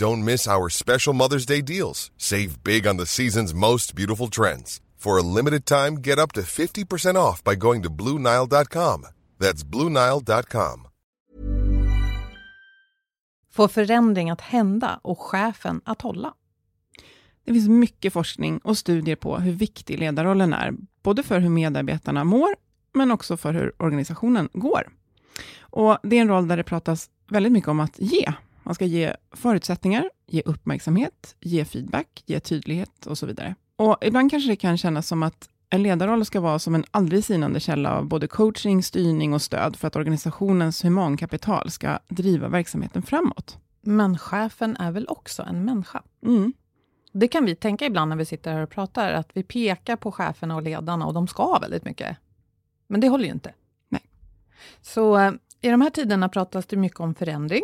Don't miss our special Mother's Day deals. Save big on the season's most beautiful trends. For a limited time, get up to 50% off by going to BlueNile.com. That's BlueNile.com. Få förändring att hända och chefen att hålla. Det finns mycket forskning och studier på hur viktig ledarrollen är, både för hur medarbetarna mår, men också för hur organisationen går. Och Det är en roll där det pratas väldigt mycket om att ge. Man ska ge förutsättningar, ge uppmärksamhet, ge feedback, ge tydlighet och så vidare. Och Ibland kanske det kan kännas som att en ledarroll ska vara som en aldrig sinande källa av både coaching, styrning och stöd för att organisationens humankapital ska driva verksamheten framåt. Men chefen är väl också en människa? Mm. Det kan vi tänka ibland när vi sitter här och pratar, att vi pekar på cheferna och ledarna och de ska väldigt mycket. Men det håller ju inte. Nej. Så eh, i de här tiderna pratas det mycket om förändring.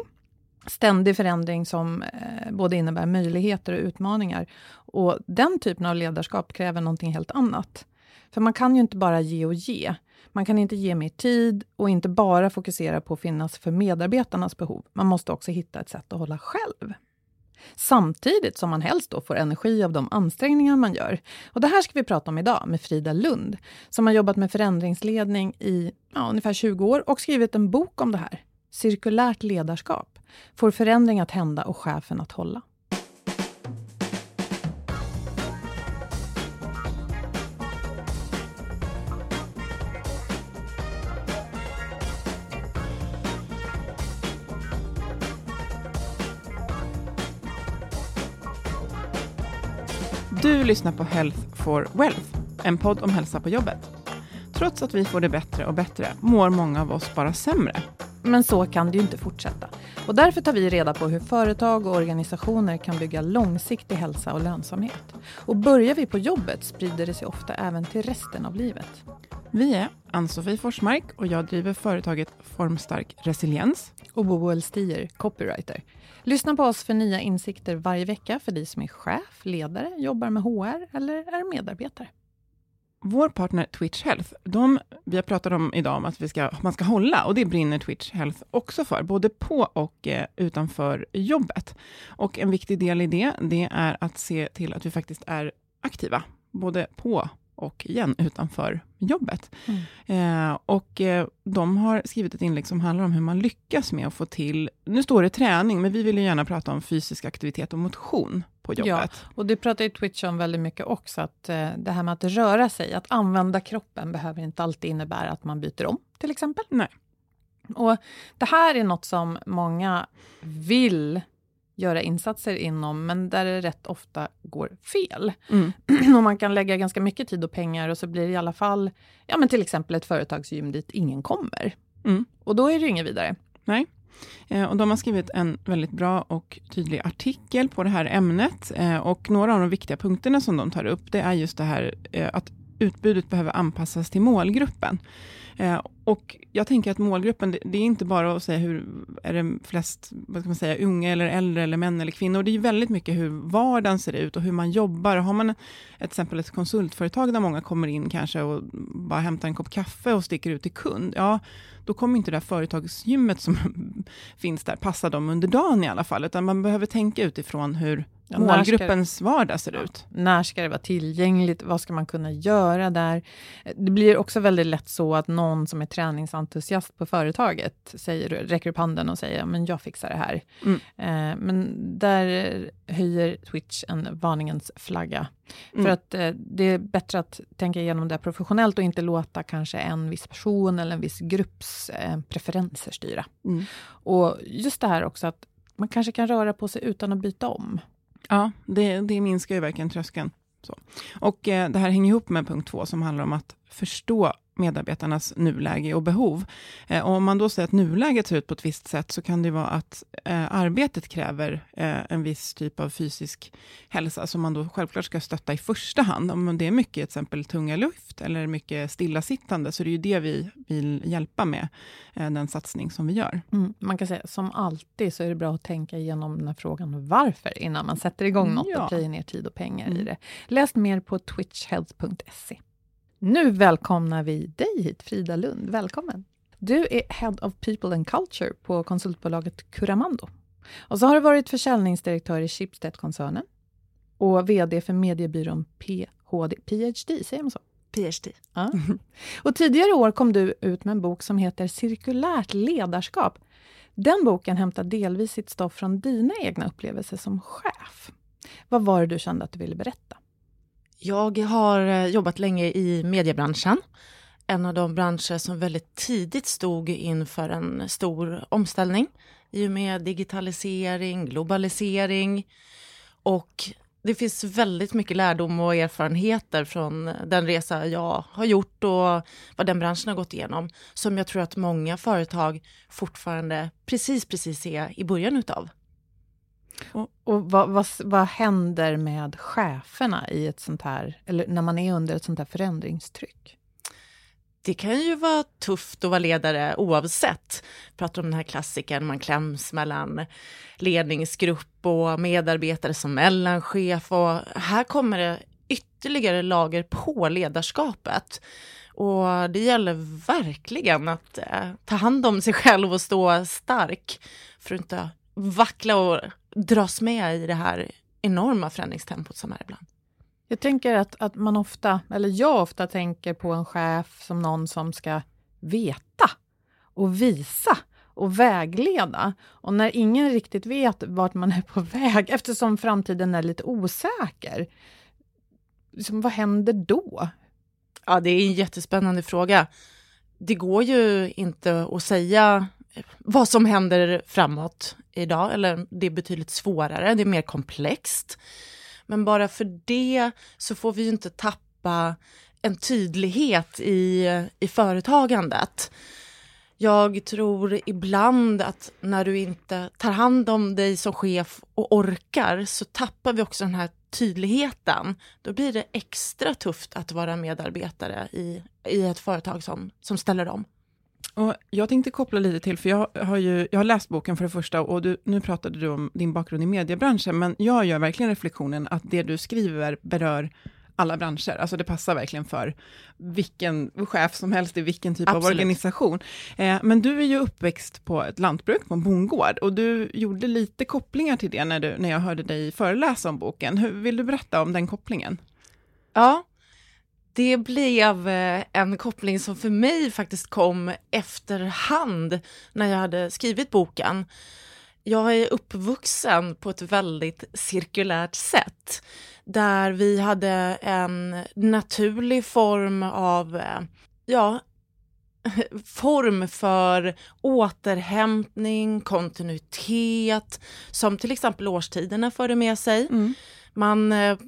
Ständig förändring som eh, både innebär möjligheter och utmaningar. Och den typen av ledarskap kräver någonting helt annat. För man kan ju inte bara ge och ge. Man kan inte ge mer tid och inte bara fokusera på att finnas för medarbetarnas behov. Man måste också hitta ett sätt att hålla själv. Samtidigt som man helst då får energi av de ansträngningar man gör. Och Det här ska vi prata om idag med Frida Lund, som har jobbat med förändringsledning i ja, ungefär 20 år och skrivit en bok om det här. Cirkulärt ledarskap. Får förändring att hända och chefen att hålla. Du lyssnar på Health for Wealth, en podd om hälsa på jobbet. Trots att vi får det bättre och bättre mår många av oss bara sämre. Men så kan det ju inte fortsätta. Och därför tar vi reda på hur företag och organisationer kan bygga långsiktig hälsa och lönsamhet. Och börjar vi på jobbet sprider det sig ofta även till resten av livet. Vi är Ann-Sofie Forsmark och jag driver företaget Formstark Resiliens. Och Boel Stier, copywriter. Lyssna på oss för nya insikter varje vecka för dig som är chef, ledare, jobbar med HR eller är medarbetare. Vår partner Twitch Health, de, vi har pratat om idag om att vi ska, man ska hålla och det brinner Twitch Health också för, både på och eh, utanför jobbet. Och en viktig del i det, det är att se till att vi faktiskt är aktiva, både på och igen utanför jobbet. Mm. Eh, och eh, de har skrivit ett inlägg som handlar om hur man lyckas med att få till, nu står det träning, men vi vill ju gärna prata om fysisk aktivitet och motion på jobbet. Ja, och det pratar ju Twitch om väldigt mycket också, att eh, det här med att röra sig, att använda kroppen behöver inte alltid innebära att man byter om, till exempel. Nej. Och det här är något som många vill göra insatser inom, men där det rätt ofta går fel. Mm. och man kan lägga ganska mycket tid och pengar och så blir det i alla fall, ja men till exempel ett företagsgym dit ingen kommer. Mm. Och då är det ju inget vidare. Nej. Eh, och de har skrivit en väldigt bra och tydlig artikel på det här ämnet. Eh, och några av de viktiga punkterna som de tar upp, det är just det här eh, att utbudet behöver anpassas till målgruppen. Eh, och jag tänker att målgruppen, det, det, är inte bara att säga hur, är det flest, vad ska man säga, unga eller äldre eller män eller kvinnor. Det är ju väldigt mycket hur vardagen ser ut och hur man jobbar. Har man ett, exempel ett konsultföretag där många kommer in kanske och bara hämtar en kopp kaffe och sticker ut till kund, ja, då kommer inte det där företagsgymmet som finns där passa dem under dagen i alla fall, utan man behöver tänka utifrån hur ja, målgruppens vardag ser ut. När ska det vara tillgängligt? Vad ska man kunna göra där? Det blir också väldigt lätt så att någon som är träningsentusiast på företaget säger, räcker upp handen och säger men jag fixar det här. Mm. Eh, men där höjer Twitch en varningens flagga. Mm. För att eh, det är bättre att tänka igenom det professionellt och inte låta kanske en viss person eller en viss grupps eh, preferenser styra. Mm. Och just det här också att man kanske kan röra på sig utan att byta om. Ja, det, det minskar ju verkligen tröskeln. Så. Och eh, det här hänger ihop med punkt två, som handlar om att förstå medarbetarnas nuläge och behov. Eh, och om man då säger att nuläget ser ut på ett visst sätt, så kan det vara att eh, arbetet kräver eh, en viss typ av fysisk hälsa, som man då självklart ska stötta i första hand. Om det är mycket till exempel tunga luft, eller mycket stillasittande, så det är ju det vi vill hjälpa med, eh, den satsning som vi gör. Mm, man kan säga, som alltid, så är det bra att tänka igenom den här frågan varför, innan man sätter igång något ja. och plöjer ner tid och pengar mm. i det. Läs mer på twitchhealth.se. Nu välkomnar vi dig hit, Frida Lund. Välkommen! Du är Head of People and Culture på konsultbolaget Curamando. Och så har du varit försäljningsdirektör i Schibsted-koncernen och VD för mediebyrån PHD, PhD, säger man så? PhD. Ja. Och tidigare i år kom du ut med en bok som heter Cirkulärt ledarskap. Den boken hämtar delvis sitt stoff från dina egna upplevelser som chef. Vad var det du kände att du ville berätta? Jag har eh, jobbat länge i mediebranschen. En av de branscher som väldigt tidigt stod inför en stor omställning i och med digitalisering, globalisering och det finns väldigt mycket lärdom och erfarenheter från den resa jag har gjort och vad den branschen har gått igenom som jag tror att många företag fortfarande precis, precis är i början utav. Och, och vad, vad, vad händer med cheferna i ett sånt här, eller när man är under ett sånt här förändringstryck? Det kan ju vara tufft att vara ledare oavsett. Jag pratar om den här klassikern, man kläms mellan ledningsgrupp och medarbetare som mellanchef och här kommer det ytterligare lager på ledarskapet. Och det gäller verkligen att eh, ta hand om sig själv och stå stark för att inte vackla och dras med i det här enorma förändringstempot som är ibland. Jag tänker att, att man ofta, eller jag ofta tänker på en chef som någon som ska veta och visa och vägleda. Och när ingen riktigt vet vart man är på väg, eftersom framtiden är lite osäker, liksom, vad händer då? Ja, det är en jättespännande fråga. Det går ju inte att säga vad som händer framåt idag, eller det är betydligt svårare, det är mer komplext. Men bara för det så får vi ju inte tappa en tydlighet i, i företagandet. Jag tror ibland att när du inte tar hand om dig som chef och orkar så tappar vi också den här tydligheten. Då blir det extra tufft att vara medarbetare i, i ett företag som, som ställer om. Och jag tänkte koppla lite till, för jag har ju jag har läst boken för det första, och du, nu pratade du om din bakgrund i mediebranschen, men jag gör verkligen reflektionen att det du skriver berör alla branscher. Alltså det passar verkligen för vilken chef som helst i vilken typ Absolut. av organisation. Eh, men du är ju uppväxt på ett lantbruk, på en bondgård, och du gjorde lite kopplingar till det när, du, när jag hörde dig föreläsa om boken. Hur, vill du berätta om den kopplingen? Ja, det blev eh, en koppling som för mig faktiskt kom efterhand när jag hade skrivit boken. Jag är uppvuxen på ett väldigt cirkulärt sätt där vi hade en naturlig form av, eh, ja, form för återhämtning, kontinuitet, som till exempel årstiderna förde med sig. Mm. Man eh,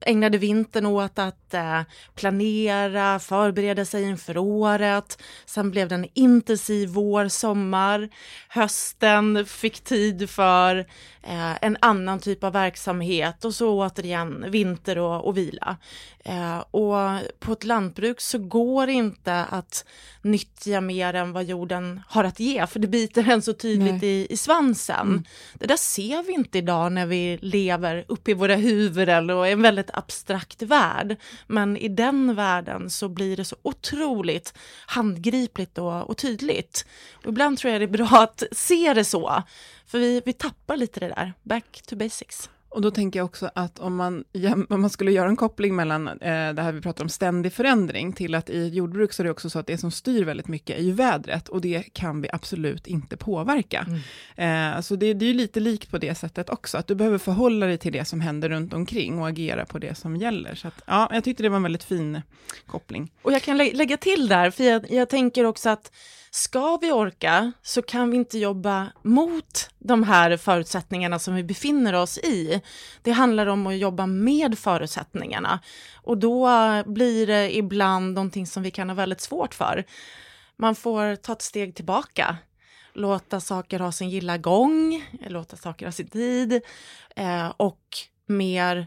ägnade vintern åt att eh, planera, förbereda sig inför året. Sen blev det en intensiv vår, sommar. Hösten fick tid för eh, en annan typ av verksamhet och så återigen vinter och, och vila. Eh, och på ett lantbruk så går det inte att nyttja mer än vad jorden har att ge, för det biter en så tydligt i, i svansen. Mm. Det där ser vi inte idag när vi lever uppe i våra huvuden och är en väldigt abstrakt värld. Men i den världen så blir det så otroligt handgripligt och, och tydligt. Och ibland tror jag det är bra att se det så, för vi, vi tappar lite det där, back to basics. Och då tänker jag också att om man, om man skulle göra en koppling mellan eh, det här vi pratar om ständig förändring, till att i jordbruk så är det också så att det som styr väldigt mycket är ju vädret, och det kan vi absolut inte påverka. Mm. Eh, så det, det är ju lite likt på det sättet också, att du behöver förhålla dig till det som händer runt omkring och agera på det som gäller. Så att, ja, jag tyckte det var en väldigt fin koppling. Och jag kan lä lägga till där, för jag, jag tänker också att Ska vi orka så kan vi inte jobba mot de här förutsättningarna som vi befinner oss i. Det handlar om att jobba med förutsättningarna och då blir det ibland någonting som vi kan ha väldigt svårt för. Man får ta ett steg tillbaka, låta saker ha sin gilla gång, låta saker ha sin tid eh, och mer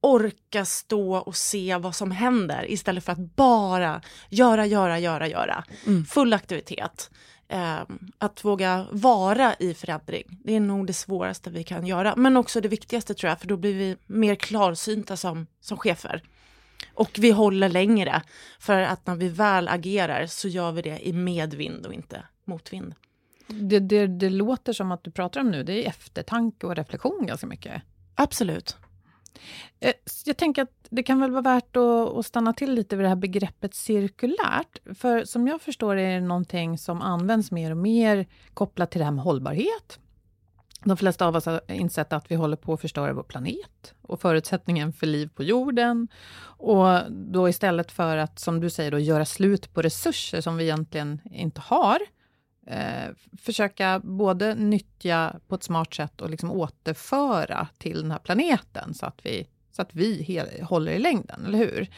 orka stå och se vad som händer istället för att bara göra, göra, göra, göra. Mm. Full aktivitet. Eh, att våga vara i förändring, det är nog det svåraste vi kan göra. Men också det viktigaste tror jag, för då blir vi mer klarsynta som, som chefer. Och vi håller längre, för att när vi väl agerar så gör vi det i medvind och inte motvind. Det, det, det låter som att du pratar om nu, det är eftertanke och reflektion ganska mycket. Absolut. Eh, jag tänker att det kan väl vara värt att, stanna till lite vid det här begreppet cirkulärt. För som jag förstår är det någonting som används mer och mer kopplat till det här med hållbarhet. De flesta av oss har insett att vi håller på att förstöra vår planet och förutsättningen för liv på jorden. Och då istället för att, som du säger, då, göra slut på resurser som vi egentligen inte har, eh, försöka både nyttja på ett smart sätt och liksom återföra till den här planeten så att vi, så att vi håller i längden, eller hur?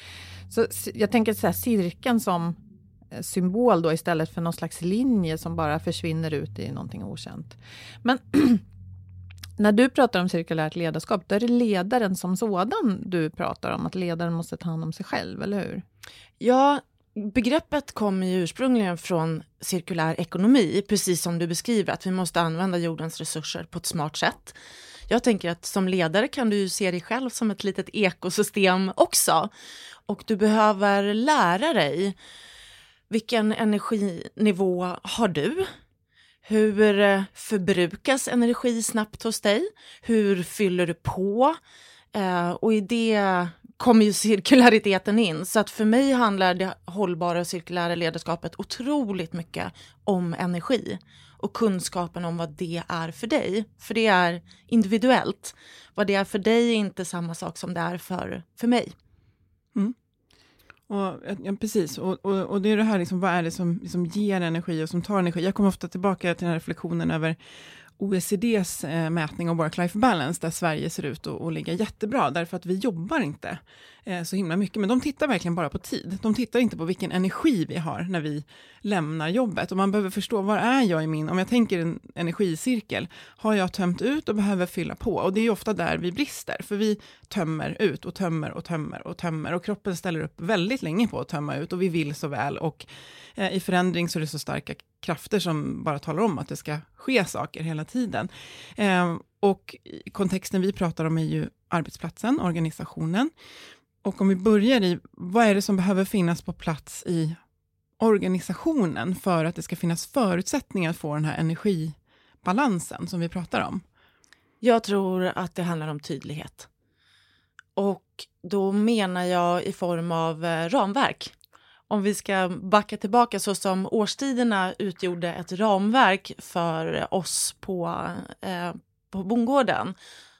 Så jag tänker så här, cirkeln som eh, symbol då istället för någon slags linje som bara försvinner ut i någonting okänt. Men när du pratar om cirkulärt ledarskap, då är det ledaren som sådan du pratar om, att ledaren måste ta hand om sig själv, eller hur? Ja, Begreppet kommer ju ursprungligen från cirkulär ekonomi, precis som du beskriver, att vi måste använda jordens resurser på ett smart sätt. Jag tänker att som ledare kan du ju se dig själv som ett litet ekosystem också. Och du behöver lära dig vilken energinivå har du? Hur förbrukas energi snabbt hos dig? Hur fyller du på? Eh, och i det kommer ju cirkulariteten in. Så att för mig handlar det hållbara och cirkulära ledarskapet otroligt mycket om energi och kunskapen om vad det är för dig. För det är individuellt. Vad det är för dig är inte samma sak som det är för, för mig. Mm. Och, ja, precis, och, och, och, det är det här, liksom, vad är det som liksom ger energi och som tar energi? Jag kommer ofta tillbaka till den här reflektionen över OECDs eh, mätning av work-life balance, där Sverige ser ut att, att ligga jättebra, därför att vi jobbar inte eh, så himla mycket, men de tittar verkligen bara på tid. De tittar inte på vilken energi vi har när vi lämnar jobbet. Och man behöver förstå, var är jag i min, om jag tänker en energicirkel, har jag tömt ut och behöver fylla på? Och det är ofta där vi brister, för vi tömmer ut och tömmer och tömmer och tömmer, och kroppen ställer upp väldigt länge på att tömma ut, och vi vill så väl, och eh, i förändring så är det så starka krafter som bara talar om att det ska ske saker hela tiden. Eh, och kontexten vi pratar om är ju arbetsplatsen, organisationen. Och om vi börjar i, vad är det som behöver finnas på plats i organisationen för att det ska finnas förutsättningar att få den här energibalansen som vi pratar om? Jag tror att det handlar om tydlighet. Och då menar jag i form av eh, ramverk. Om vi ska backa tillbaka så som årstiderna utgjorde ett ramverk för oss på, eh, på bondgården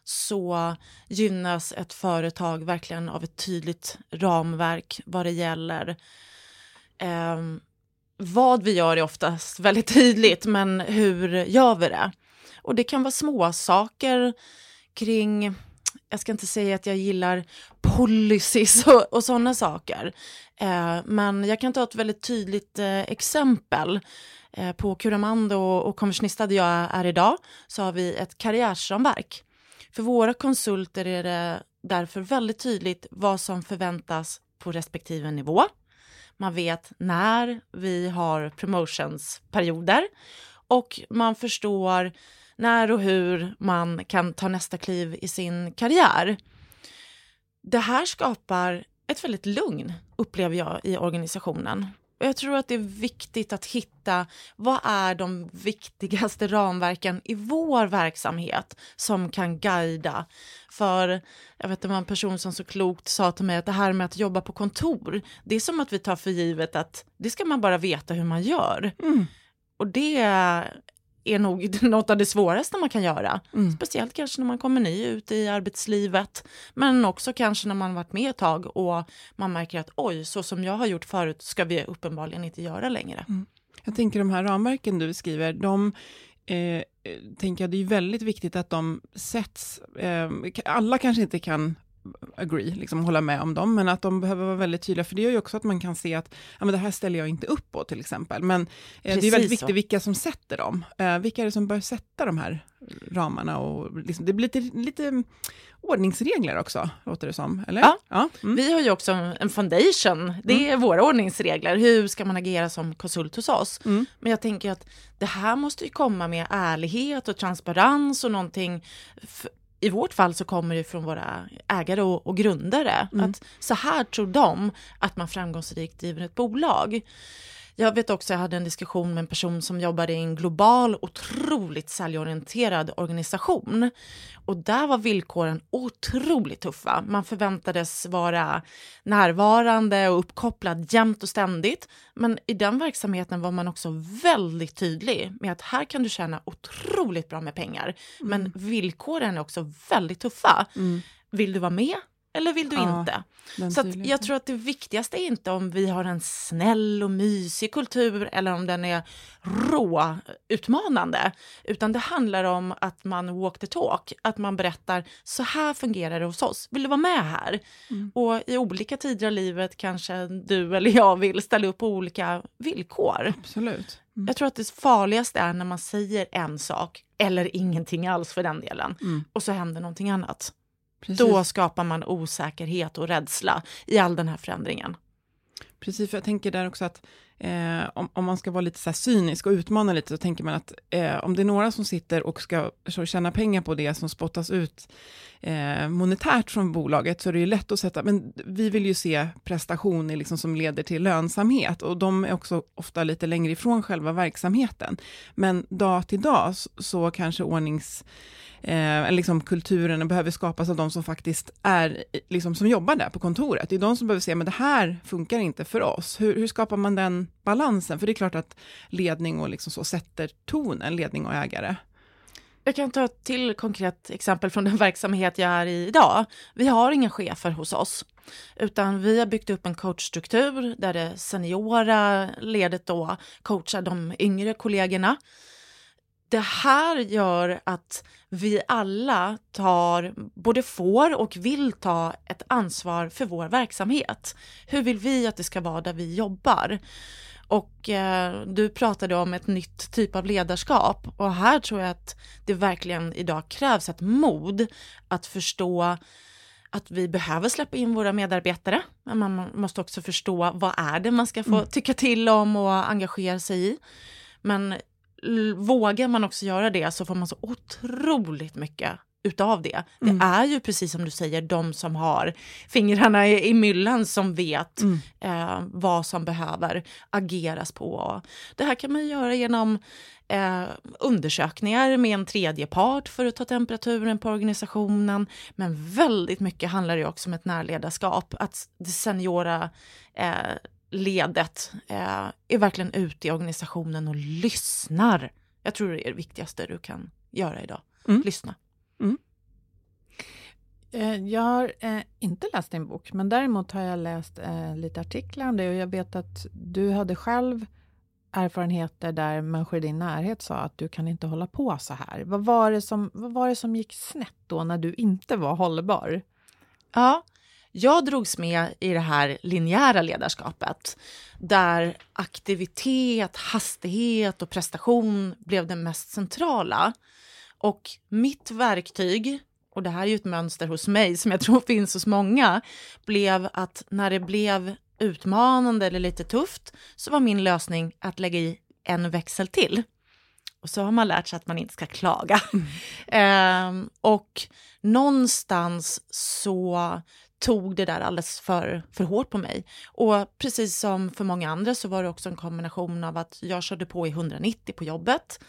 så gynnas ett företag verkligen av ett tydligt ramverk vad det gäller eh, vad vi gör är oftast väldigt tydligt, men hur gör vi det? Och det kan vara små saker kring jag ska inte säga att jag gillar policies och, och sådana saker. Eh, men jag kan ta ett väldigt tydligt eh, exempel. Eh, på Curamando och, och där jag är idag så har vi ett karriärsramverk. För våra konsulter är det därför väldigt tydligt vad som förväntas på respektive nivå. Man vet när vi har promotionsperioder och man förstår när och hur man kan ta nästa kliv i sin karriär. Det här skapar ett väldigt lugn, upplever jag, i organisationen. Och jag tror att det är viktigt att hitta vad är de viktigaste ramverken i vår verksamhet som kan guida. För jag vet det var en person som så klokt sa till mig att det här med att jobba på kontor, det är som att vi tar för givet att det ska man bara veta hur man gör. Mm. Och det är nog något av det svåraste man kan göra. Mm. Speciellt kanske när man kommer ny ut i arbetslivet. Men också kanske när man varit med ett tag och man märker att oj, så som jag har gjort förut ska vi uppenbarligen inte göra längre. Mm. Jag tänker de här ramverken du beskriver, de eh, tänker jag det är väldigt viktigt att de sätts, eh, alla kanske inte kan agree, liksom hålla med om dem, men att de behöver vara väldigt tydliga, för det gör ju också att man kan se att ja, men det här ställer jag inte upp på till exempel. Men eh, det är väldigt viktigt vilka som sätter dem. Eh, vilka är det som bör sätta de här ramarna? Och liksom, det blir lite, lite ordningsregler också, låter det som. Eller? Ja, ja. Mm. vi har ju också en foundation, det är mm. våra ordningsregler. Hur ska man agera som konsult hos oss? Mm. Men jag tänker att det här måste ju komma med ärlighet och transparens och någonting i vårt fall så kommer det från våra ägare och, och grundare. Mm. Att så här tror de att man framgångsrikt driver ett bolag. Jag vet också, jag hade en diskussion med en person som jobbade i en global, otroligt säljorienterad organisation. Och där var villkoren otroligt tuffa. Man förväntades vara närvarande och uppkopplad jämt och ständigt. Men i den verksamheten var man också väldigt tydlig med att här kan du tjäna otroligt bra med pengar. Mm. Men villkoren är också väldigt tuffa. Mm. Vill du vara med? Eller vill du ja, inte? Så jag tror att det viktigaste är inte om vi har en snäll och mysig kultur eller om den är rå, utmanande, utan det handlar om att man walk the talk, att man berättar så här fungerar det hos oss, vill du vara med här? Mm. Och i olika tider av livet kanske du eller jag vill ställa upp på olika villkor. Absolut. Mm. Jag tror att det farligaste är när man säger en sak, eller ingenting alls för den delen, mm. och så händer någonting annat. Precis. Då skapar man osäkerhet och rädsla i all den här förändringen. Precis, för jag tänker där också att eh, om, om, man ska vara lite så cynisk och utmana lite, så tänker man att eh, om det är några som sitter och ska så, tjäna pengar på det som spottas ut eh, monetärt från bolaget, så är det ju lätt att sätta, men vi vill ju se prestationer liksom som leder till lönsamhet, och de är också ofta lite längre ifrån själva verksamheten. Men dag till dag så, så kanske ordnings eh, liksom kulturen behöver skapas av de som faktiskt är, liksom som jobbar där på kontoret. Det är de som behöver se, men det här funkar inte för oss. Hur, hur skapar man den balansen? För det är klart att ledning och liksom så sätter tonen, ledning och ägare. Jag kan ta ett till konkret exempel från den verksamhet jag är i idag. Vi har inga chefer hos oss, utan vi har byggt upp en coachstruktur där det seniora ledet då coachar de yngre kollegorna det här gör att vi alla tar, både får och vill ta ett ansvar för vår verksamhet. Hur vill vi att det ska vara där vi jobbar? Och eh, du pratade om ett nytt typ av ledarskap och här tror jag att det verkligen idag krävs ett mod att förstå att vi behöver släppa in våra medarbetare, men man måste också förstå vad är det man ska få mm. tycka till om och engagera sig i. Men vågar man också göra det så får man så otroligt mycket utav det. Mm. Det är ju precis som du säger de som har fingrarna i, i myllan som vet mm. eh, vad som behöver ageras på. Det här kan man göra genom eh, undersökningar med en tredje part för att ta temperaturen på organisationen. Men väldigt mycket handlar det också om ett närledarskap, att det seniora eh, ledet eh, är verkligen ute i organisationen och lyssnar. Jag tror det är det viktigaste du kan göra idag. Mm. Lyssna. Mm. Eh, jag har eh, inte läst din bok, men däremot har jag läst eh, lite artiklar om det och jag vet att du hade själv erfarenheter där människor i din närhet sa att du kan inte hålla på så här? Vad var det som, vad var det som gick snett då när du inte var hållbar? Ja, jag drogs med i det här linjära ledarskapet där aktivitet, hastighet och prestation blev det mest centrala. Och mitt verktyg, och det här är ju ett mönster hos mig som jag tror finns hos många, blev att när det blev utmanande eller lite tufft så var min lösning att lägga i en växel till. Och så har man lärt sig att man inte ska klaga. Mm. eh, och någonstans så tog det där alldeles för, för hårt på mig. Och precis som för många andra så var det också en kombination av att jag körde på i 190 på jobbet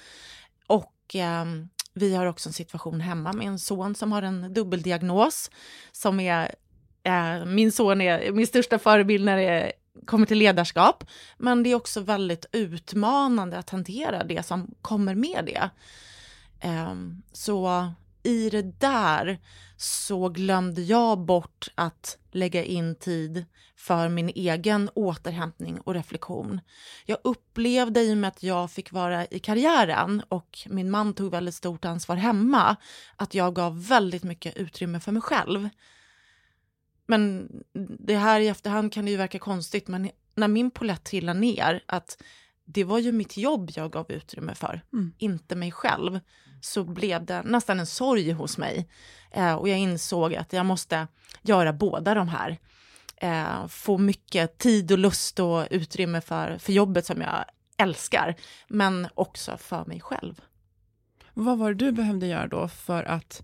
och eh, vi har också en situation hemma med en son som har en dubbeldiagnos som är eh, min son är min största förebild när det kommer till ledarskap. Men det är också väldigt utmanande att hantera det som kommer med det. Eh, så i det där så glömde jag bort att lägga in tid för min egen återhämtning och reflektion. Jag upplevde i och med att jag fick vara i karriären och min man tog väldigt stort ansvar hemma, att jag gav väldigt mycket utrymme för mig själv. Men det här i efterhand kan det ju verka konstigt, men när min polett trillade ner, att det var ju mitt jobb jag gav utrymme för, mm. inte mig själv, så blev det nästan en sorg hos mig. Eh, och jag insåg att jag måste göra båda de här. Eh, få mycket tid och lust och utrymme för, för jobbet som jag älskar, men också för mig själv. Vad var det du behövde göra då för att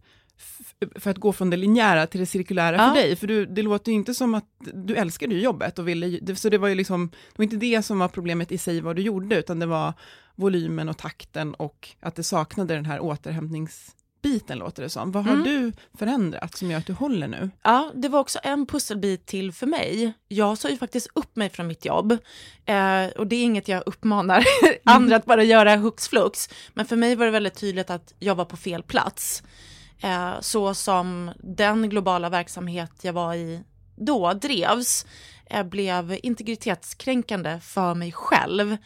för att gå från det linjära till det cirkulära ja. för dig? För du, det låter ju inte som att du älskade jobbet och ville, så det var ju liksom, det var inte det som var problemet i sig vad du gjorde, utan det var volymen och takten och att det saknade den här återhämtningsbiten låter det som. Vad har mm. du förändrat som gör att du håller nu? Ja, det var också en pusselbit till för mig. Jag sa ju faktiskt upp mig från mitt jobb eh, och det är inget jag uppmanar andra att bara göra hux flux. Men för mig var det väldigt tydligt att jag var på fel plats. Eh, så som den globala verksamhet jag var i då drevs eh, blev integritetskränkande för mig själv.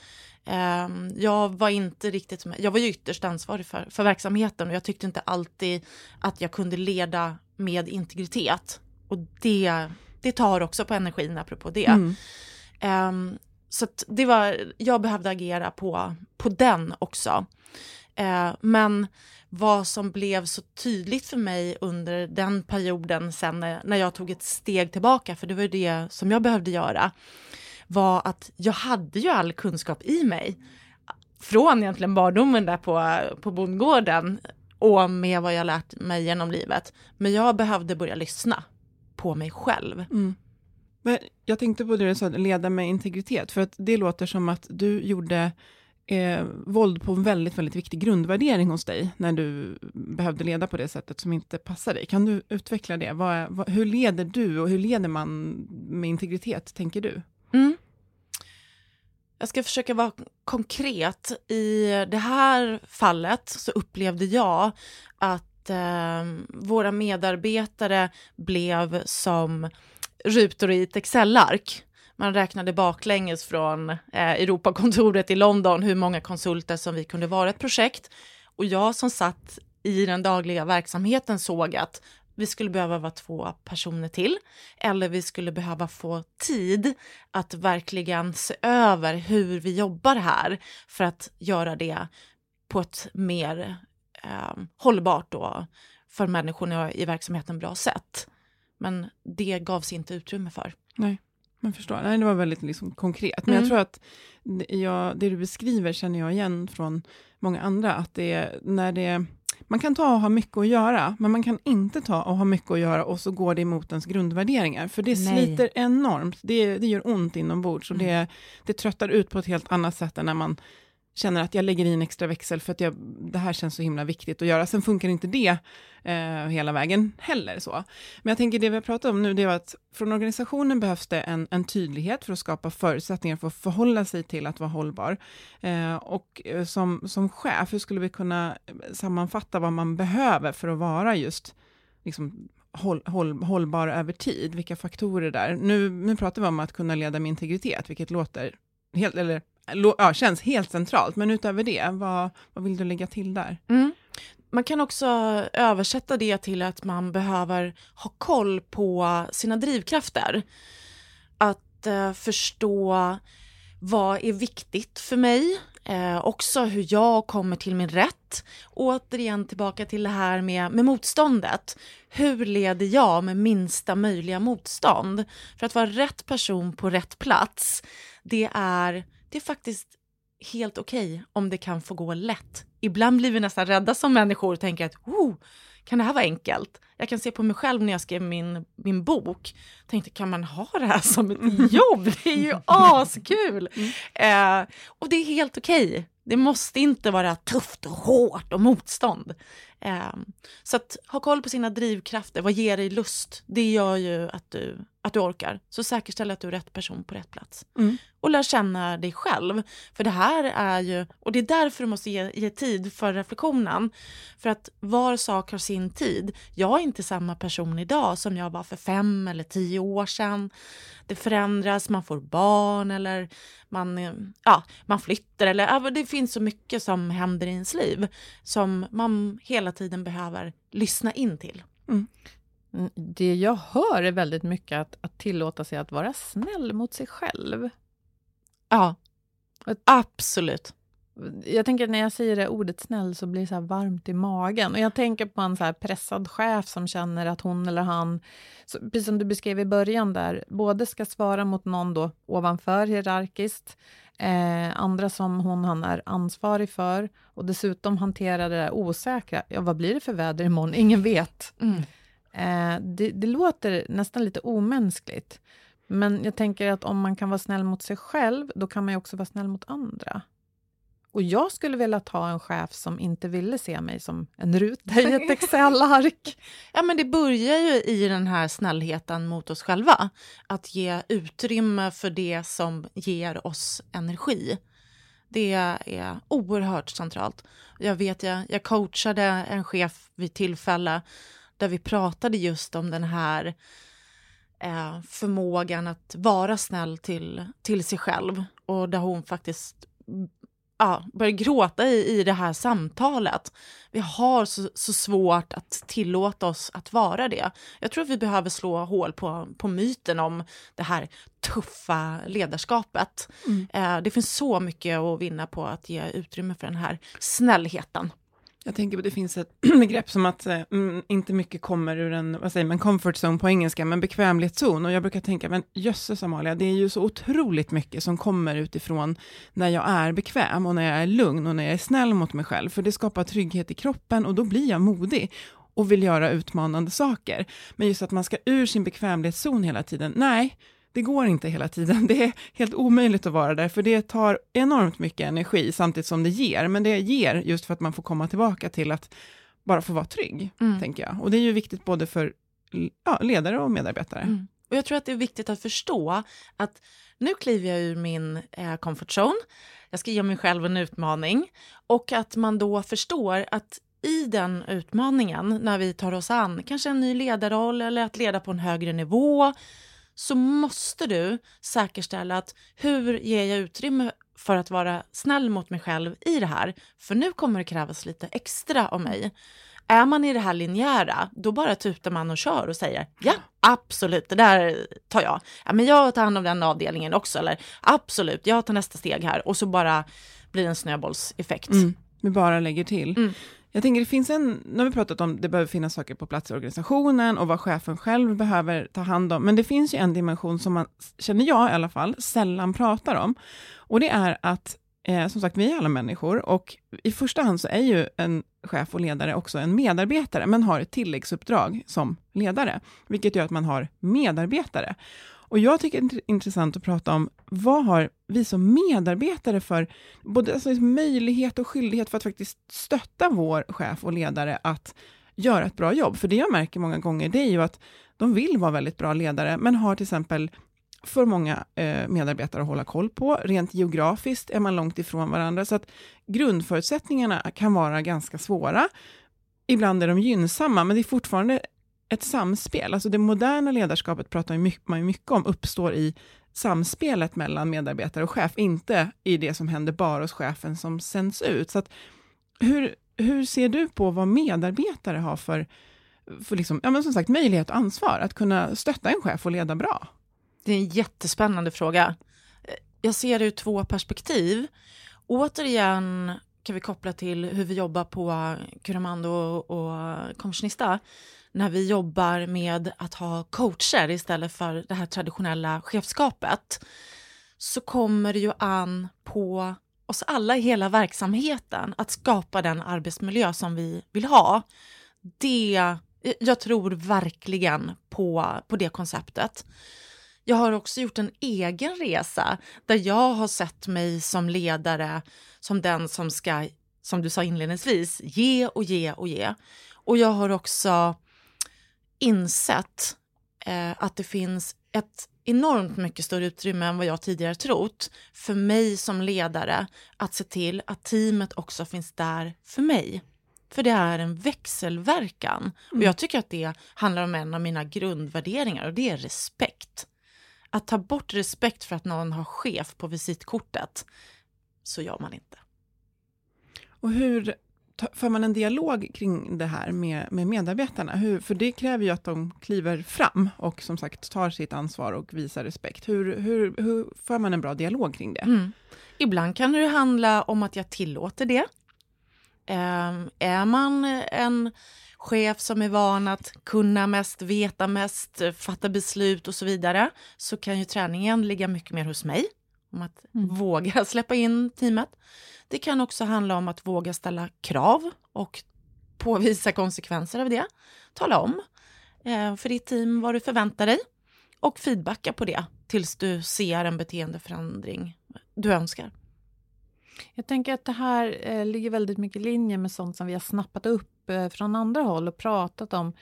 Eh, jag var inte riktigt, jag var ju ytterst ansvarig för, för verksamheten och jag tyckte inte alltid att jag kunde leda med integritet. Och det, det tar också på energin apropå det. Mm. Um, så det var, jag behövde agera på, på den också. Uh, men vad som blev så tydligt för mig under den perioden sen när jag tog ett steg tillbaka, för det var det som jag behövde göra, var att jag hade ju all kunskap i mig. Från egentligen barndomen där på, på bondgården och med vad jag lärt mig genom livet. Men jag behövde börja lyssna på mig själv. Mm. Men jag tänkte på det du sa, leda med integritet, för att det låter som att du gjorde eh, våld på en väldigt, väldigt viktig grundvärdering hos dig, när du behövde leda på det sättet som inte passar dig. Kan du utveckla det? Vad, vad, hur leder du och hur leder man med integritet, tänker du? Mm. Jag ska försöka vara konkret. I det här fallet så upplevde jag att eh, våra medarbetare blev som rutor i ett Excel-ark man räknade baklänges från eh, Europakontoret i London hur många konsulter som vi kunde vara ett projekt. Och jag som satt i den dagliga verksamheten såg att vi skulle behöva vara två personer till eller vi skulle behöva få tid att verkligen se över hur vi jobbar här för att göra det på ett mer eh, hållbart och för människorna i verksamheten bra sätt. Men det gavs inte utrymme för. Nej. Jag förstår. Nej, det var väldigt liksom konkret. Men mm. jag tror att jag, det du beskriver känner jag igen från många andra, att det är när det man kan ta och ha mycket att göra, men man kan inte ta och ha mycket att göra och så går det emot ens grundvärderingar, för det Nej. sliter enormt. Det, det gör ont inombords och mm. det, det tröttar ut på ett helt annat sätt än när man känner att jag lägger i en extra växel för att jag, det här känns så himla viktigt att göra. Sen funkar inte det eh, hela vägen heller. så. Men jag tänker det vi har pratat om nu, det är att från organisationen behövs det en, en tydlighet för att skapa förutsättningar för att förhålla sig till att vara hållbar. Eh, och eh, som, som chef, hur skulle vi kunna sammanfatta vad man behöver för att vara just liksom, håll, håll, hållbar över tid? Vilka faktorer där? Nu, nu pratar vi om att kunna leda med integritet, vilket låter helt, eller ja, känns helt centralt, men utöver det, vad, vad vill du lägga till där? Mm. Man kan också översätta det till att man behöver ha koll på sina drivkrafter. Att eh, förstå vad är viktigt för mig? Eh, också hur jag kommer till min rätt. Återigen tillbaka till det här med, med motståndet. Hur leder jag med minsta möjliga motstånd? För att vara rätt person på rätt plats, det är, det är faktiskt helt okej okay om det kan få gå lätt. Ibland blir vi nästan rädda som människor och tänker att oh, kan det här vara enkelt? Jag kan se på mig själv när jag skrev min, min bok. Tänkte, kan man ha det här som ett jobb? Det är ju askul! Mm. Eh, och det är helt okej. Okay. Det måste inte vara tufft och hårt och motstånd. Eh, så att ha koll på sina drivkrafter, vad ger dig lust? Det gör ju att du, att du orkar. Så säkerställ att du är rätt person på rätt plats. Mm. Och lär känna dig själv. För det här är ju, och det är därför du måste ge, ge tid för reflektionen. För att var sak har sin tid. Jag är inte samma person idag som jag var för fem eller tio år sedan. Det förändras, man får barn eller man, ja, man flyttar. Eller, det finns så mycket som händer i ens liv som man hela tiden behöver lyssna in till. Mm. Mm. Det jag hör är väldigt mycket att, att tillåta sig att vara snäll mot sig själv. Ja, absolut. Jag tänker när jag säger det ordet snäll så blir det så varmt i magen. Och jag tänker på en så pressad chef som känner att hon eller han, precis som du beskrev i början där, både ska svara mot någon då ovanför hierarkiskt, eh, andra som hon han är ansvarig för och dessutom hantera det där osäkra. Ja, vad blir det för väder imorgon? Ingen vet. Mm. Eh, det, det låter nästan lite omänskligt. Men jag tänker att om man kan vara snäll mot sig själv, då kan man ju också vara snäll mot andra. Och jag skulle vilja ta en chef som inte ville se mig som en ruta i ett Excel-ark. ja, men det börjar ju i den här snällheten mot oss själva. Att ge utrymme för det som ger oss energi. Det är oerhört centralt. Jag vet, jag, jag coachade en chef vid tillfälle där vi pratade just om den här eh, förmågan att vara snäll till, till sig själv och där hon faktiskt ja, börjar gråta i, i det här samtalet. Vi har så, så, svårt att tillåta oss att vara det. Jag tror att vi behöver slå hål på, på myten om det här tuffa ledarskapet. Mm. Eh, det finns så mycket att vinna på att ge utrymme för den här snällheten. Jag tänker att det finns ett begrepp som att eh, mm, inte mycket kommer ur en, vad säger man, comfort zone på engelska, men bekvämlighetszon. Och jag brukar tänka, men jösses Amalia, det är ju så otroligt mycket som kommer utifrån när jag är bekväm och när jag är lugn och när jag är snäll mot mig själv, för det skapar trygghet i kroppen och då blir jag modig och vill göra utmanande saker. Men just att man ska ur sin bekvämlighetszon hela tiden, nej, det går inte hela tiden. Det är helt omöjligt att vara där, för det tar enormt mycket energi samtidigt som det ger, men det ger just för att man får komma tillbaka till att bara få vara trygg, mm. tänker jag. Och det är ju viktigt både för ja, ledare och medarbetare. Mm. Och jag tror att det är viktigt att förstå att nu kliver jag ur min eh, comfort zone, jag ska ge mig själv en utmaning och att man då förstår att i den utmaningen, när vi tar oss an kanske en ny ledarroll eller att leda på en högre nivå, så måste du säkerställa att hur ger jag utrymme för att vara snäll mot mig själv i det här? För nu kommer det krävas lite extra av mig. Är man i det här linjära, då bara tutar man och kör och säger ja, absolut, det där tar jag. Ja, men jag tar hand om den avdelningen också, eller absolut, jag tar nästa steg här och så bara blir det en snöbollseffekt. Mm, vi bara lägger till. Mm. Jag tänker det finns en, nu har vi pratat om det behöver finnas saker på plats i organisationen och vad chefen själv behöver ta hand om, men det finns ju en dimension som man, känner jag i alla fall, sällan pratar om. Och det är att, eh, som sagt, vi är alla människor och i första hand så är ju en chef och ledare också en medarbetare, men har ett tilläggsuppdrag som ledare, vilket gör att man har medarbetare. Och jag tycker det är intressant att prata om, vad har vi som medarbetare för både alltså, liksom möjlighet och skyldighet för att faktiskt stötta vår chef och ledare att göra ett bra jobb? För det jag märker många gånger, det är ju att de vill vara väldigt bra ledare, men har till exempel för många eh, medarbetare att hålla koll på. Rent geografiskt är man långt ifrån varandra, så att grundförutsättningarna kan vara ganska svåra. Ibland är de gynnsamma, men det är fortfarande ett samspel. Alltså det moderna ledarskapet pratar man ju mycket om, uppstår i samspelet mellan medarbetare och chef, inte i det som händer bara hos chefen som sänds ut. Så att, hur, hur ser du på vad medarbetare har för, för liksom, ja, men som sagt, möjlighet och ansvar att kunna stötta en chef och leda bra? Det är en jättespännande fråga. Jag ser det ur två perspektiv. Återigen kan vi koppla till hur vi jobbar på Curamando och Kommissionista när vi jobbar med att ha coacher istället för det här traditionella chefskapet så kommer det ju an på oss alla i hela verksamheten att skapa den arbetsmiljö som vi vill ha. Det, jag tror verkligen på, på det konceptet. Jag har också gjort en egen resa där jag har sett mig som ledare som den som ska, som du sa inledningsvis, ge och ge och ge. Och jag har också insett eh, att det finns ett enormt mycket större utrymme än vad jag tidigare trott för mig som ledare att se till att teamet också finns där för mig. För det är en växelverkan. Mm. Och jag tycker att det handlar om en av mina grundvärderingar och det är respekt. Att ta bort respekt för att någon har chef på visitkortet, så gör man inte. Och hur för man en dialog kring det här med, med medarbetarna? Hur, för det kräver ju att de kliver fram och som sagt tar sitt ansvar och visar respekt. Hur, hur, hur för man en bra dialog kring det? Mm. Ibland kan det handla om att jag tillåter det. Eh, är man en chef som är van att kunna mest, veta mest, fatta beslut och så vidare, så kan ju träningen ligga mycket mer hos mig. Om att mm. våga släppa in teamet. Det kan också handla om att våga ställa krav och påvisa konsekvenser av det. Tala om eh, för ditt team vad du förväntar dig och feedbacka på det tills du ser en beteendeförändring du önskar. Jag tänker att det här eh, ligger väldigt mycket i linje med sånt som vi har snappat upp eh, från andra håll och pratat om.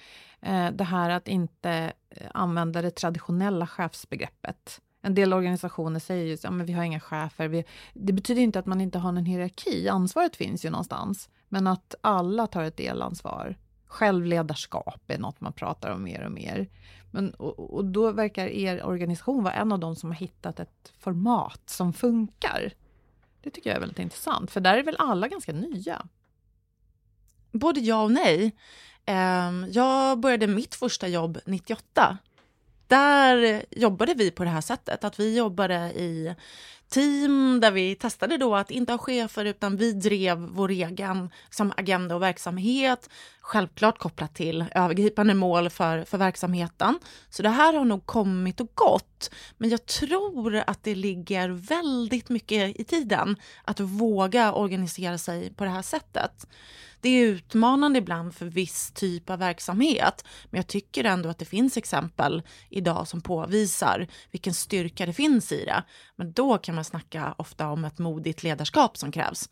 Eh, det här att inte använda det traditionella chefsbegreppet. En del organisationer säger ju att ja, vi har inga chefer. Vi, det betyder inte att man inte har någon hierarki. Ansvaret finns ju någonstans. Men att alla tar ett delansvar. Självledarskap är något man pratar om mer och mer. Men, och, och då verkar er organisation vara en av de som har hittat ett format som funkar. Det tycker jag är väldigt intressant, för där är väl alla ganska nya? Både ja och nej. Ehm, jag började mitt första jobb 98 där jobbade vi på det här sättet, att vi jobbade i team där vi testade då att inte ha chefer utan vi drev vår egen som agenda och verksamhet, självklart kopplat till övergripande mål för, för verksamheten. Så det här har nog kommit och gått, men jag tror att det ligger väldigt mycket i tiden att våga organisera sig på det här sättet. Det är utmanande ibland för viss typ av verksamhet, men jag tycker ändå att det finns exempel idag som påvisar vilken styrka det finns i det. Men då kan man snacka ofta om ett modigt ledarskap som krävs.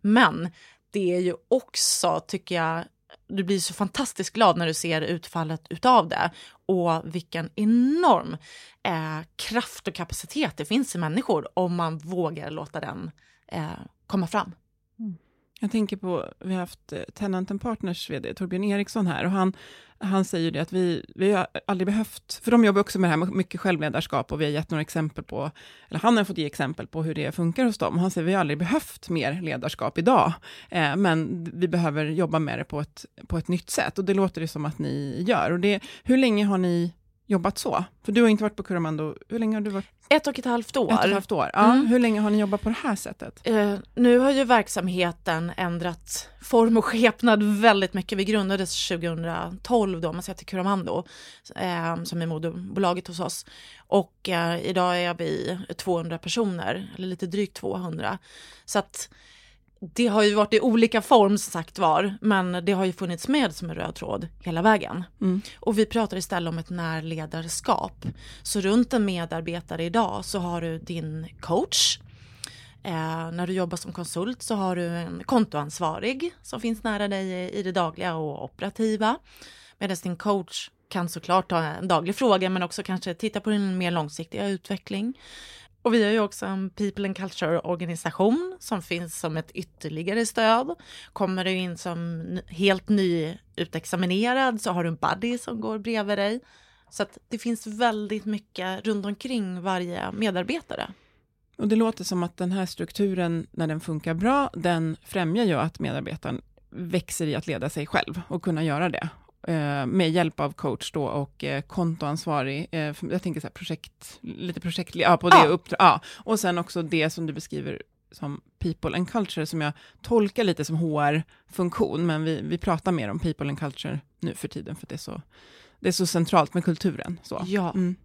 Men det är ju också, tycker jag, du blir så fantastiskt glad när du ser utfallet utav det och vilken enorm eh, kraft och kapacitet det finns i människor om man vågar låta den eh, komma fram. Jag tänker på, vi har haft eh, Tenant Partners VD Torbjörn Eriksson här och han, han säger det att vi, vi har aldrig behövt, för de jobbar också med det här med mycket självledarskap och vi har gett några exempel på, eller han har fått ge exempel på hur det funkar hos dem. Han säger vi har aldrig behövt mer ledarskap idag, eh, men vi behöver jobba med det på ett, på ett nytt sätt och det låter det som att ni gör. Och det, hur länge har ni jobbat så? För du har inte varit på Curamando, hur länge har du varit? Ett och ett halvt år. Ett och ett halvt år. Ja, mm. Hur länge har ni jobbat på det här sättet? Uh, nu har ju verksamheten ändrat form och skepnad väldigt mycket. Vi grundades 2012 då, man ser till Curamando, uh, som är moderbolaget hos oss. Och uh, idag är vi 200 personer, eller lite drygt 200. Så att det har ju varit i olika form som sagt var, men det har ju funnits med som en röd tråd hela vägen. Mm. Och vi pratar istället om ett närledarskap. Så runt en medarbetare idag så har du din coach. Eh, när du jobbar som konsult så har du en kontoansvarig som finns nära dig i det dagliga och operativa. Medan din coach kan såklart ha en daglig fråga men också kanske titta på din mer långsiktiga utveckling. Och vi har ju också en People and Culture-organisation som finns som ett ytterligare stöd. Kommer du in som helt nyutexaminerad så har du en buddy som går bredvid dig. Så att det finns väldigt mycket runt omkring varje medarbetare. Och det låter som att den här strukturen, när den funkar bra, den främjar ju att medarbetaren växer i att leda sig själv och kunna göra det. Eh, med hjälp av coach då och eh, kontoansvarig, eh, jag tänker så här projekt, lite projekt, ja på det ja. uppdrag, ja. Och sen också det som du beskriver som people and culture, som jag tolkar lite som HR-funktion, men vi, vi pratar mer om people and culture nu för tiden, för det är så, det är så centralt med kulturen. Så. Ja. Mm.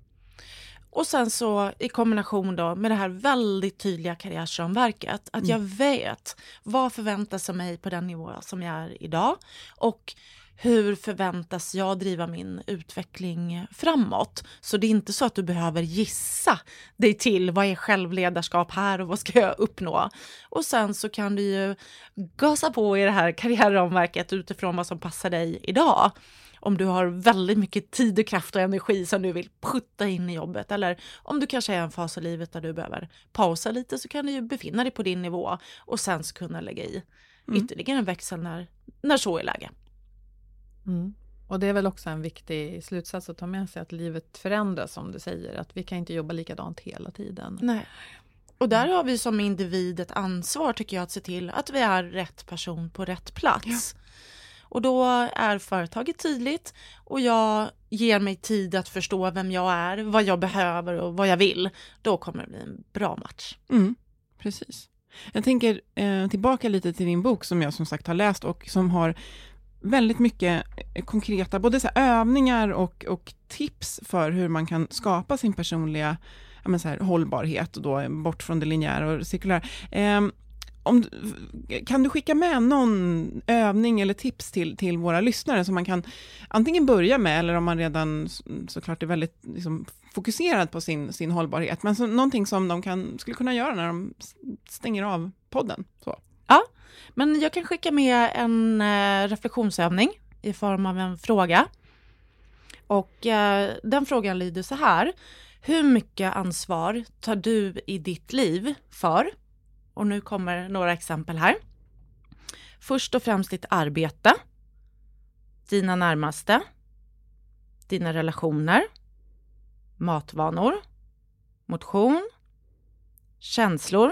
Och sen så i kombination då med det här väldigt tydliga karriärsramverket, att mm. jag vet vad förväntas av mig på den nivå som jag är idag och hur förväntas jag driva min utveckling framåt? Så det är inte så att du behöver gissa dig till vad är självledarskap här och vad ska jag uppnå? Och sen så kan du ju gasa på i det här karriärramverket utifrån vad som passar dig idag om du har väldigt mycket tid och kraft och energi som du vill putta in i jobbet eller om du kanske är i en fas av livet där du behöver pausa lite så kan du ju befinna dig på din nivå och sen så kunna lägga i mm. ytterligare en växel när, när så är läge. Mm. Och det är väl också en viktig slutsats att ta med sig att livet förändras som du säger, att vi kan inte jobba likadant hela tiden. Nej. Och där har vi som individ ett ansvar tycker jag att se till att vi är rätt person på rätt plats. Ja. Och då är företaget tydligt och jag ger mig tid att förstå vem jag är, vad jag behöver och vad jag vill. Då kommer det bli en bra match. Mm, precis. Jag tänker eh, tillbaka lite till din bok som jag som sagt har läst och som har väldigt mycket eh, konkreta, både så övningar och, och tips för hur man kan skapa sin personliga ja, men så här, hållbarhet, och då, bort från det linjära och cirkulära. Eh, om, kan du skicka med någon övning eller tips till, till våra lyssnare som man kan antingen börja med, eller om man redan såklart är väldigt liksom, fokuserad på sin, sin hållbarhet, men så, någonting som de kan, skulle kunna göra när de stänger av podden? Så. Ja, men jag kan skicka med en eh, reflektionsövning i form av en fråga. Och eh, den frågan lyder så här. Hur mycket ansvar tar du i ditt liv för? Och nu kommer några exempel här. Först och främst ditt arbete, dina närmaste, dina relationer, matvanor, motion, känslor,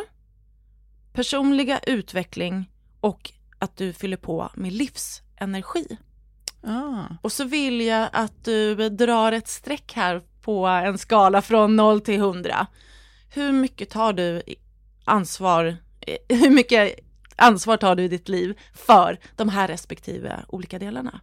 personliga utveckling och att du fyller på med livsenergi. Ah. Och så vill jag att du drar ett streck här på en skala från 0 till 100. Hur mycket tar du ansvar, eh, hur mycket ansvar tar du i ditt liv för de här respektive olika delarna?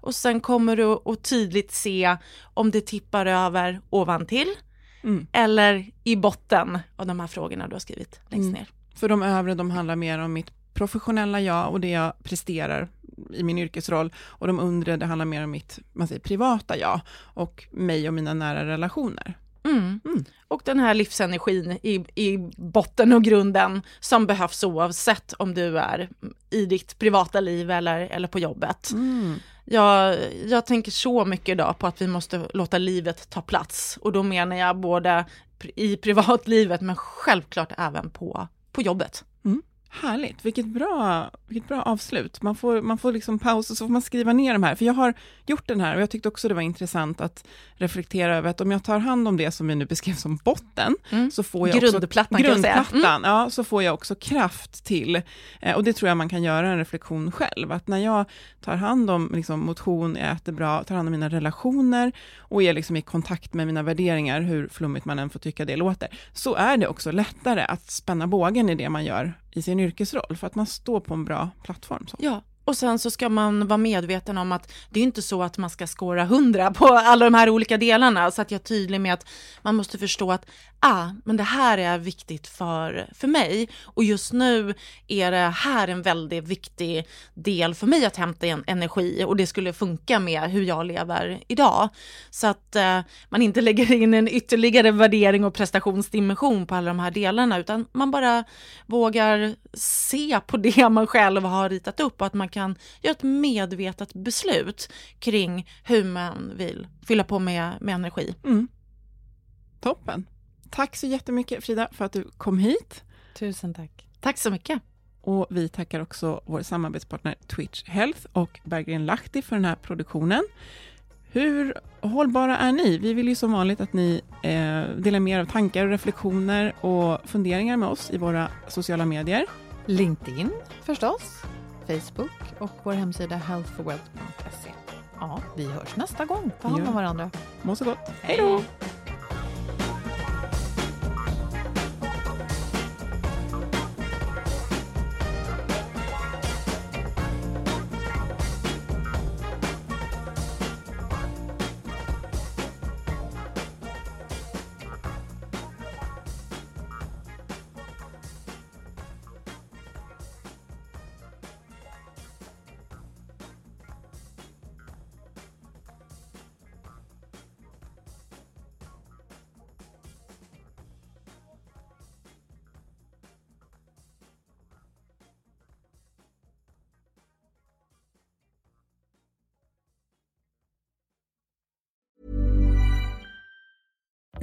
Och sen kommer du att tydligt se om det tippar över ovan till mm. eller i botten av de här frågorna du har skrivit längst mm. För de övre, de handlar mer om mitt professionella jag och det jag presterar i min yrkesroll och de undre, det handlar mer om mitt man säger, privata jag och mig och mina nära relationer. Mm. Mm. Och den här livsenergin i, i botten och grunden som behövs oavsett om du är i ditt privata liv eller, eller på jobbet. Mm. Jag, jag tänker så mycket idag på att vi måste låta livet ta plats och då menar jag både i privatlivet men självklart även på, på jobbet. Härligt, vilket bra, vilket bra avslut. Man får, man får liksom paus och så får man skriva ner de här, för jag har gjort den här och jag tyckte också det var intressant att reflektera över att om jag tar hand om det som vi nu beskrev som botten, mm. så får jag grundplattan, också, grundplattan mm. ja, så får jag också kraft till, eh, och det tror jag man kan göra en reflektion själv, att när jag tar hand om liksom, motion, äter bra, tar hand om mina relationer och är liksom i kontakt med mina värderingar, hur flummigt man än får tycka det låter, så är det också lättare att spänna bågen i det man gör i sin yrkesroll, för att man står på en bra plattform. Så. Ja, och sen så ska man vara medveten om att det är inte så att man ska skåra hundra på alla de här olika delarna, så att jag är tydlig med att man måste förstå att ah, men det här är viktigt för, för mig och just nu är det här en väldigt viktig del för mig att hämta en energi och det skulle funka med hur jag lever idag. Så att eh, man inte lägger in en ytterligare värdering och prestationsdimension på alla de här delarna utan man bara vågar se på det man själv har ritat upp och att man kan göra ett medvetet beslut kring hur man vill fylla på med, med energi. Mm. Toppen. Tack så jättemycket Frida för att du kom hit. Tusen tack. Tack så mycket. Och vi tackar också vår samarbetspartner Twitch Health och Berggren Lahti för den här produktionen. Hur hållbara är ni? Vi vill ju som vanligt att ni eh, delar med er av tankar och reflektioner och funderingar med oss i våra sociala medier. LinkedIn förstås, Facebook och vår hemsida healthforwealth.se. Ja, vi hörs nästa gång. Ta hand om varandra. Må så gott. Hej då!